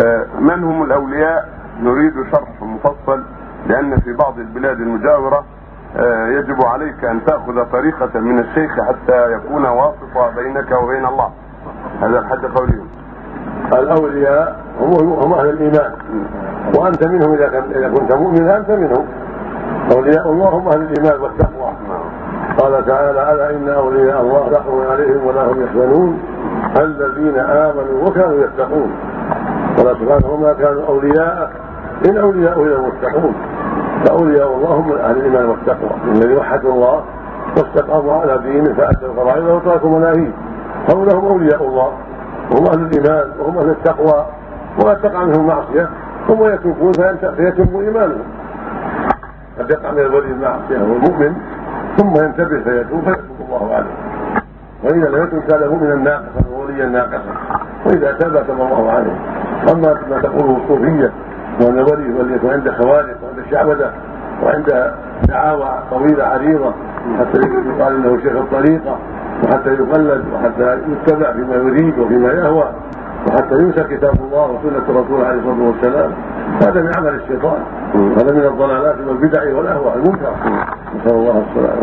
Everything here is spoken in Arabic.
آه، من هم الأولياء؟ نريد شرح مفصل لأن في بعض البلاد المجاورة آه، يجب عليك أن تأخذ طريقة من الشيخ حتى يكون واسطه بينك وبين الله. هذا الحد قولهم الأولياء هم هم أهل الإيمان. وأنت منهم إذا كنت مؤمنا أنت منهم. أولياء الله هم أهل الإيمان والتقوى. قال تعالى ألا إن أولياء الله لا عليهم ولا هم يحزنون. الذين آمنوا وكانوا يتقون. سبحانه وما كانوا أولياء إن أولياء إلا المتقون. فأولياء الله هم أهل الإيمان والتقوى. الذين وحدوا الله واستقاموا على دينه فاتوا الفرائض وتركوا مناهيه هم أولياء الله. وهم أهل الإيمان وهم أهل التقوى. وما تقع منهم معصية. ثم يتوبون فيتم إيمانهم. قد يقع من الولي المعصية هو المؤمن ثم ينتبه فيتوب فيتوب الله عليه. وإذا لم يتوب كان مؤمنا ناقصا ووليا ناقصا. وإذا تاب تاب الله عليه. أما ما تقوله الصوفية وان الولي وليكن عند خوارق وعند الشعبده وعند دعاوى طويلة عريضة حتى يقال إنه شيخ الطريقة وحتى يقلد وحتى يتبع فيما يريد وفيما يهوى وحتى ينسى كتاب الله وسنة الرسول عليه الصلاة والسلام. هذا من عمل الشيطان. هذا من الضلالات والبدع والأهواء المنكر نسأل الله السلامة.